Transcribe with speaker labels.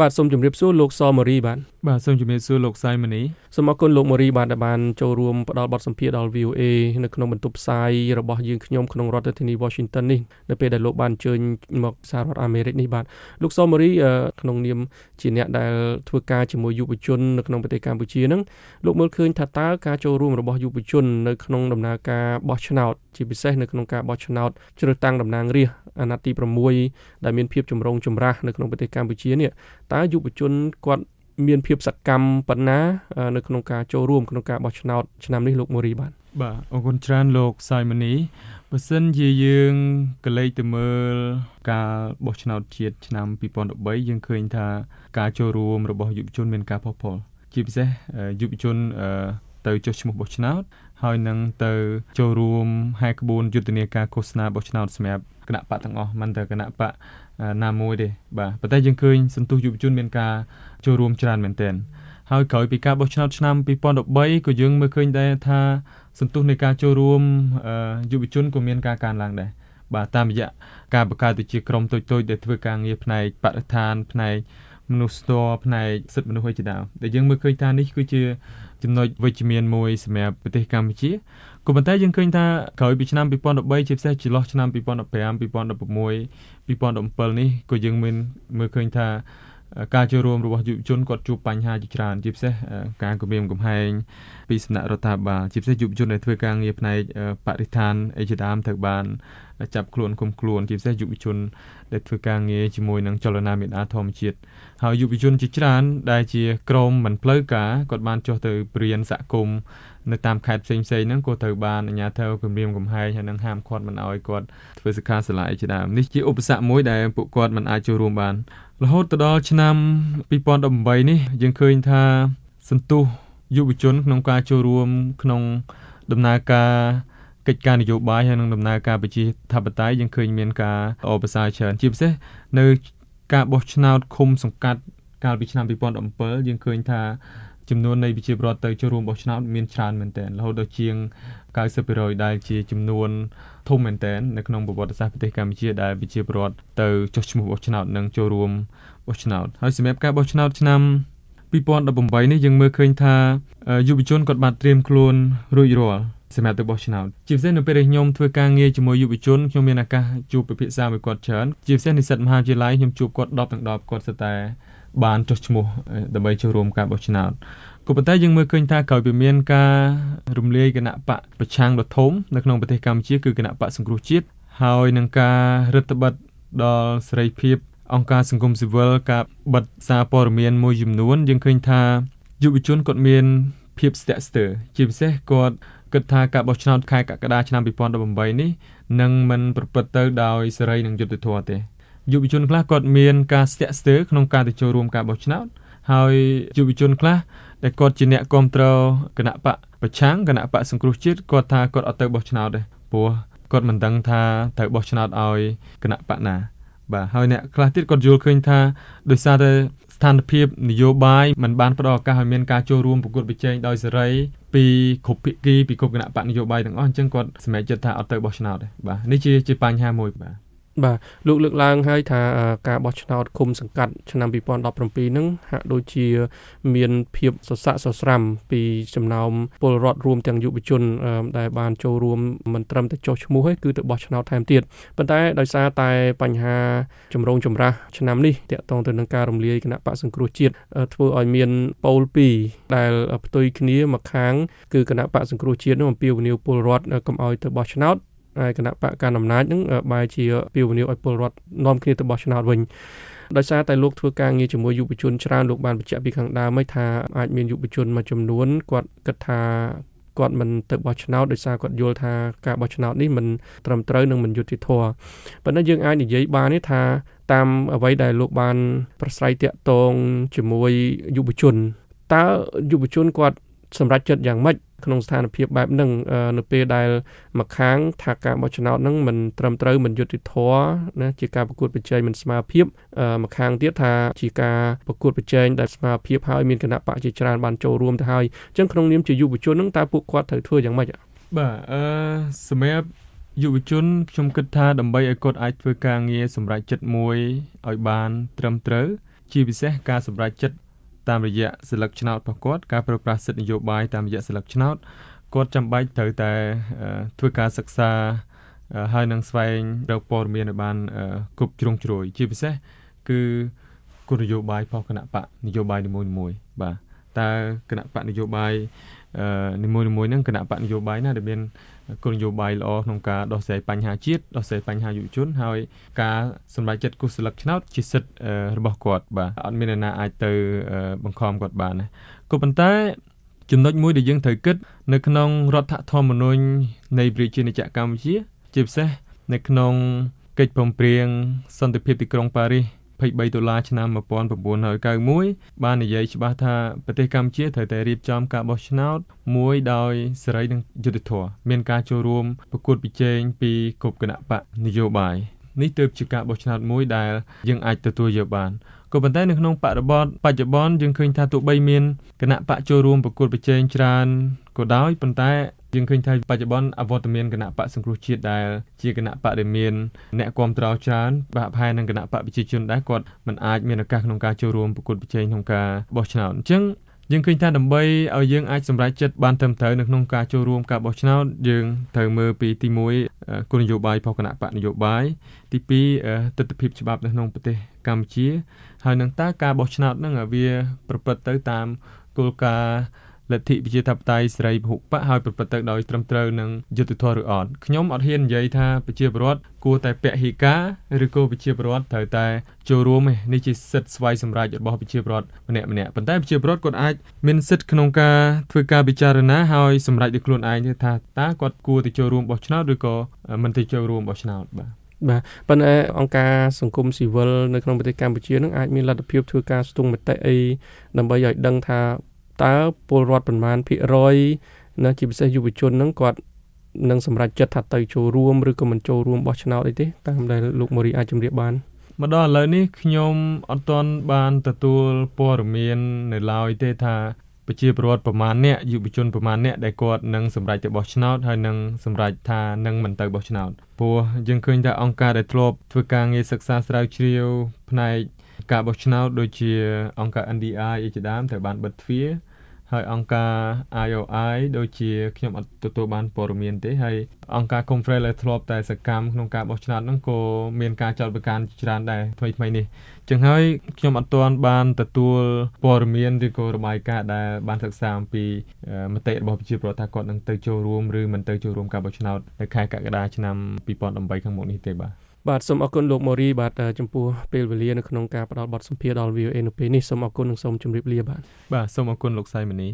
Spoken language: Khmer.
Speaker 1: បាទសូមជម្រាបសួរលោកសម៉ូរីបាទ
Speaker 2: បាទសូមជម្រាបសួរលោកសៃម៉ានី
Speaker 1: សូមអរគុណលោកម៉ូរីបាទដែលបានចូលរួមផ្ដល់បទសម្ភាសន៍ដល់ VOA នៅក្នុងបន្ទប់ផ្សាយរបស់យើងខ្ញុំក្នុងរដ្ឋធានី Washington នេះនៅពេលដែលលោកបានអញ្ជើញមកសហរដ្ឋអាមេរិកនេះបាទលោកសម៉ូរីក្នុងនាមជាអ្នកដែលធ្វើការជាមួយយុវជននៅក្នុងប្រទេសកម្ពុជានឹងលោកមើលឃើញថាតើការចូលរួមរបស់យុវជននៅក្នុងដំណើរការបោះឆ្នោត ជាពិសេសនៅក្នុងការបោះឆ្នោតជ្រើសតាំងតំណាងរាស្ត្រអាណត្តិទី6ដែលមានភាពចម្រូងចម្រាសនៅក្នុងប្រទេសកម្ពុជានេះតើយុវជនគាត់មានភាពសកម្មប៉ុណ្ណានៅក្នុងការចូលរួមក្នុងការបោះឆ្នោតឆ្នាំនេះលោកមូរីបាទ
Speaker 2: បាទអរគុណច្រើនលោកសាយម៉ានីបើសិនជាយើងកលេចទៅមើលការបោះឆ្នោតជាតិឆ្នាំ2013យើងឃើញថាការចូលរួមរបស់យុវជនមានការផុសផុលជាពិសេសយុវជន ទៅចុះឈ្មោះបោះឆ្នោតហើយនឹងទៅចូលរួមហែកក្បួនយុទ្ធនាការឃោសនាបោះឆ្នោតសម្រាប់គណៈបកទាំងអស់មិនតែគណៈបកណាមួយទេបាទប៉ុន្តែយើងឃើញសន្ទុះយុវជនមានការចូលរួមច្រើនមែនទែនហើយក្រោយពីការបោះឆ្នោតឆ្នាំ2013ក៏យើងមើលឃើញដែរថាសន្ទុះនៃការចូលរួមយុវជនក៏មានការកើនឡើងដែរបាទតាមរយៈការបង្កើតទៅជាក្រុមតូចៗដែលធ្វើការងារផ្នែកបរិស្ថានផ្នែក មនុស្សស្ទរផ្នែកសិទ្ធិមនុស្សឯជាដើមដែលយើងមើលឃើញថានេះគឺជាចំណុចវិជ្ជមានមួយសម្រាប់ប្រទេសកម្ពុជាក៏ប៉ុន្តែយើងឃើញថាក្រោយពីឆ្នាំ2013ជាពិសេសចន្លោះឆ្នាំ2015 2016 2017នេះក៏យើងមានមើលឃើញថាការចូលរួមរបស់យុវជនគាត់ជួបបញ្ហាជាច្រើនជាពិសេសការគម្រាមកំហែងពីសំណាក់រដ្ឋាភិបាលជាពិសេសយុវជនដែលធ្វើការងារផ្នែកបរិស្ថានអីជាដើមត្រូវបានចាប់ខ្លួនគុំខ្លួនជាពិសេសយុវជន ដែលធ្វើការងារជាមួយនឹងចលនាមេដាធម្មជាតិហើយយុវជនជាច្រើន ដែលជាក្រមមិនផ្លូវការគាត់បានចុះទៅព្រៀនសហគមន៍នៅតាមខេត្តផ្សេងផ្សេងហ្នឹងក៏ត្រូវបានអាជ្ញាធរគម្រាមកំហែងហើយនឹងហាមឃាត់មិនឲ្យគាត់ធ្វើសិក្ខាសាលាជាដើមនេះជាឧបសគ្គមួយដែលពួកគាត់មិនអាចចូលរួមបានរហូតទៅដល់ឆ្នាំ2018នេះយើងឃើញថាសន្ទុះយុវជនក្នុងការចូលរួមក្នុងដំណើរការ កិច្ចការនយោបាយហើយនិងដំណើរការប្រជាធិបតេយ្យយើងឃើញមានការអបអរសាច្រើនជាពិសេសនៅការបោះឆ្នោតឃុំសង្កាត់កាលពីឆ្នាំ2017យើងឃើញថាចំនួននៃប្រជាពលរដ្ឋទៅចូលរួមបោះឆ្នោតមានច្រើនមែនទែនរហូតដល់ជាង90%ដែលជាចំនួនធំមែនទែននៅក្នុងប្រវត្តិសាស្ត្រប្រទេសកម្ពុជាដែលប្រជាពលរដ្ឋទៅចុះឈ្មោះបោះឆ្នោតនិងចូលរួមបោះឆ្នោតហើយសម្រាប់ការបោះឆ្នោតឆ្នាំ2018នេះយើងមើលឃើញថាយុវជនគាត់បានត្រៀមខ្លួនរួចរាល់ សម្រាប់ទៅបោះឆ្នោតជាពិសេសនៅពេលដែលខ្ញុំធ្វើការងារជាមួយយុវជនខ្ញុំមានឱកាសជួបពិភាក្សាមួយគាត់ច្រើនជាពិសេសនិស្សិតមហាវិទ្យាល័យខ្ញុំជួបគាត់10ទាំង10គាត់ស្ទើរតែបានចុះឈ្មោះដើម្បីចូលរួមការបោះឆ្នោតក៏ប៉ុន្តែយើងមើលឃើញថាក្រោយពីមានការរំលាយគណៈបកប្រឆាំងដ៏ធំនៅក្នុងប្រទេសកម្ពុជាគឺគណៈបកសង្គ្រោះជាតិហើយនឹងការរដ្ឋបិទដល់សេរីភាពអង្គការសង្គមស៊ីវិលការបិទសារព័ត៌មានមួយចំនួនយើងឃើញថាយុវជនគាត់មានភាពស្ទាក់ស្ទើរជាពិសេសគាត់ គិតថាការបោះឆ្នោតខែកក្កដាឆ្នាំ2018នេះនឹងមិនប្រព្រឹត្តទៅដោយសេរីនិងយុត្តិធម៌ទេយុវជនខ្លះគាត់មានការស្ទាក់ស្ទើរក្នុងការទៅចូលរួមការបោះឆ្នោតហើយយុវជនខ្លះដែលគាត់ជាអ្នកគ្រប់គ្រងគណៈបកប្រឆាំងគណៈបកសង្គ្រោះជាតិគាត់ថាគាត់អត់ទៅបោះឆ្នោតទេព្រោះគាត់មិនដឹងថាត្រូវបោះឆ្នោតឲ្យគណៈបកណាបាទហើយអ្នកខ្លះទៀតគាត់យល់ឃើញថាដោយសារតែស្ថានភាពនយោបាយมันបានផ្ដល់ឱកាសឲ្យមានការចូលរួមប្រកួតប្រជែងដោយសេរី ពីគ្រប់ភាគីពីគ្រប់គណៈបកនយោបាយទាំងអស់អញ្ចឹងគាត់សម្រេចចិត្តថាអត់ទៅបោះឆ្នោតទេបាទនេះជាជាបញ្ហាមួយបាទ
Speaker 1: បាទលោកលើកឡើងហើយថាការបោះឆ្នោតគុំសង្កាត់ឆ្នាំ2017ហ្នឹងហាក់ដូចជាមានភាពសស័កសស្រាំពីចំណោមពលរដ្ឋរួមទាំងយុវជនដែលបានចូលរួមមិនត្រឹមតែចុះឈ្មោះទេគឺទៅបោះឆ្នោតថែមទៀតប៉ុន្តែដោយសារតែបញ្ហាចម្រូងចម្រាសឆ្នាំនេះតាក់ទងទៅនឹងការរំលាយគណៈបកសង្គ្រោះជាតិធ្វើឲ្យមានប៉ូល2ដែលផ្ទុយគ្នាមកខាង គឺគណៈបកសង្គ្រោះជាតិនោះអំពាវនាវពលរដ្ឋកុំឲ្យទៅបោះឆ្នោត ហើយគណៈបកកណ្ដាលអំណាចនឹងបែរជាពីវនីឲ្យពលរដ្ឋនាំគ្នាទៅបោះឆ្នោតវិញដោយសារតែលោកធ្វើការងារជាមួយយុវជនច្រើនលោកបានបញ្ជាក់ពីខាងដើមថាអាចមានយុវជនមួយចំនួនគាត់គិតថាគាត់មិនទៅបោះឆ្នោតដោយសារគាត់យល់ថាការបោះឆ្នោតនេះមិនត្រឹមត្រូវនិងមិនយុត្តិធម៌ប៉ុន្តែយើងអាចនិយាយបានទេថាតាមអ្វីដែលលោកបាន ប្រស្រ័យតាក់ទងជាមួយយុវជនតើយុវជនគាត់ សម្រេចចិត្តយ៉ាងម៉េចក្នុងស្ថានភាពបែបហ្នឹងនៅពេលដែលម្ខាងថាការបោះឆ្នោតហ្នឹងមិនត្រឹមត្រូវមិនយុត្តិធម៌ណាជាការប្រកួតប្រជែងមិនស្មើភាពម្ខាងទៀតថាជាការប្រកួតប្រជែងដែលស្មើភាពហើយមានគណៈបកជាច្រើនបានចូលរួមទៅហើយអញ្ចឹងក្នុងនាមជាយុវជនហ្នឹងតើពួកគាត់ត្រូវធ្វើយ៉ាងម៉េច
Speaker 2: បាទអឺសម្រាប់យុវជនខ្ញុំគិតថាដើម្បីឲ្យគាត់អាចធ្វើការងារសម្រេចចិត្តមួយឲ្យបានត្រឹមត្រូវជាពិសេសការសម្រេចចិត្ត តាមរយៈសិលឹកឆ្នោតរបស់គាត់ការប្រើប្រាស់សិទ្ធិនយោបាយតាមរយៈសិលឹកឆ្នោតគាត់ចាំបាច់ត្រូវតែធ្វើការសិក្សាហើយនឹងស្វែងរកព័ត៌មានឲ្យបានគ្រប់ជ្រុងជ្រោយជាពិសេសគឺគោលនយោបាយរបស់គណៈបកនយោបាយនីមួយៗបាទតើគណៈបកនយោបាយនីមួយៗហ្នឹងគណៈបកនយោបាយណាដែលមាន គោលនយោបាយល្អក្នុងការដោះស្រាយបញ្ហាជាតិដោះស្រាយបញ្ហាយុវជនហើយការសម្រេចចិត្តគូសស្លឹកឆ្នោតជាសិទ្ធិរបស់គាត់បាទអត់មានអ្នកណាអាចទៅបង្ខំគាត់បានណាក៏ប៉ុន្តែចំណុចមួយដែលយើងត្រូវគិតនៅក្នុងរដ្ឋធម្មនុញ្ញនៃប្រជាណាចក្រកម្ពុជា ជាពិសេសនៅក្នុងកិច្ចព្រមព្រៀងសន្តិភាពទីក្រុងប៉ារីស 23ដុល្លារឆ្នាំ1991បាននិយាយច្បាស់ថាប្រទេសកម្ពុជាត្រូវតែរៀបចំការបោះឆ្នោតមួយដោយសេរីនិងយុត្តិធម៌មានការចូលរួមប្រកួតប្រជែងពីគ្រប់គណៈបកនយោបាយនេះទើបជាការបោះឆ្នោតមួយដែលយើងអាចទទួលយកបានក៏ប៉ុន្តែនៅក្នុងបរិបទបច្ចុប្បន្នយើងឃើញថាទោះបីមានគណៈបកចូលរួមប្រកួតប្រជែងច្រើនក៏ដោយប៉ុន្តែ យើងឃើញថាបច្ចុប្បន្នអវត្តមានគណៈបកសង្គ្រោះជាតិដែលជាគណៈបកដែលមានអ្នកគ្រប់គ្រងច្រើនបាក់ផែនឹងគណៈបកប្រជាជនដែរគាត់មិនអាចមានឱកាសក្នុងការចូលរួមប្រកួតប្រជែងក្នុងការបោះឆ្នោតអញ្ចឹងយើងឃើញថាដើម្បីឲ្យយើងអាចសម្រេចចិត្តបានត្រឹមត្រូវនៅក្នុងការចូលរួមការបោះឆ្នោតយើងត្រូវមើលពីទី1គោលនយោបាយរបស់គណៈបកនយោបាយទី2ទស្សនវិជ្ជាច្បាប់នៅក្នុងប្រទេសកម្ពុជា ហើយនឹងតើការបោះឆ្នោតហ្នឹងវាប្រព្រឹត្តទៅតាមគោលការណ៍ លទ្ធិប្រជាធិបតេយ្យសេរីពហុបកហើយប្រព្រឹត្តទៅដោយត្រឹមត្រូវនឹងយុត្តិធម៌ឬអត់ខ្ញុំអត់ហ៊ាននិយាយថាប្រជាពលរដ្ឋគួរតែពហិការឬក៏ប្រជាពលរដ្ឋត្រូវតែចូលរួមទេនេះជាសិទ្ធិស្វ័យសម្រេចរបស់ប្រជាពលរដ្ឋម្នាក់ម្នាក់ប៉ុន្តែប្រជាពលរដ្ឋគាត់អាចមានសិទ្ធិក្នុងការធ្វើការពិចារណាហើយសម្រេចដោយខ្លួនឯងថាតើគាត់គួរទៅចូលរួមបោះឆ្នោតឬក៏មិនទៅចូលរួមបោះឆ្នោតបាទ
Speaker 1: បាទប៉ុន្តែអង្គការសង្គមស៊ីវិលនៅក្នុងប្រទេសកម្ពុជានឹងអាចមានលទ្ធភាពធ្វើការស្ទង់មតិអីដើម្បីឲ្យដឹងថា តើពលរដ្ឋប្រមាណភាគរយណាជាពិសេសយុវជនហ្នឹងគាត់នឹងសម្រេចចិត្តថាទៅចូលរួមឬក៏មិនចូលរួមបោះឆ្នោតអីទេតាមដែលលោកមូរីអាចជម្រាបបាន
Speaker 2: មកដល់ឥឡូវនេះខ្ញុំអត់ទាន់បានទទួលព័ត៌មាននៅឡើយទេថាប្រជាពលរដ្ឋប្រមាណអ្នកយុវជនប្រមាណអ្នកដែលគាត់នឹងសម្រេចទៅបោះឆ្នោតហើយនឹងសម្រេចថានឹងមិនទៅបោះឆ្នោតព្រោះយើងឃើញថាអង្គការដែលធ្លាប់ធ្វើការងារសិក្សាស្រាវជ្រាវផ្នែក ការបោះឆ្នោតដូចជាអង្គការ NDI ជាដើមត្រូវបានបិទទ្វារហើយអង្គការ IOI ដូចជាខ្ញុំអត់ទទួលបានព័ត៌មានទេហើយអង្គការ Conference ធ្លាប់តែសកម្មក្នុងការបោះឆ្នោតហ្នឹងក៏មានការចោទប្រកាន់ច្រើនដែរថ្មីថ្មីនេះចឹងហើយខ្ញុំអត់ទាន់បានទទួលព័ត៌មានឬក៏របាយការណ៍ដែលបានសិក្សាអំពីមតិរបស់ប្រជាពលរដ្ឋថាគាត់នឹងទៅចូលរួមឬមិនទៅចូលរួមការបោះឆ្នោតនៅខែកក្កដាឆ្នាំ2018ខាងមុខនេះទេបាទ
Speaker 1: បាទសូមអរគុណលោកម៉ូរីបាទចំពោះពេលវេលានៅក្នុងការផ្ដល់បទសម្ភាសន៍ដល់ VOA នៅពេលនេះសូមអរគុណនិងសូមជម្រាបលាបាទ
Speaker 2: បាទសូមអរគុណលោកសៃមនី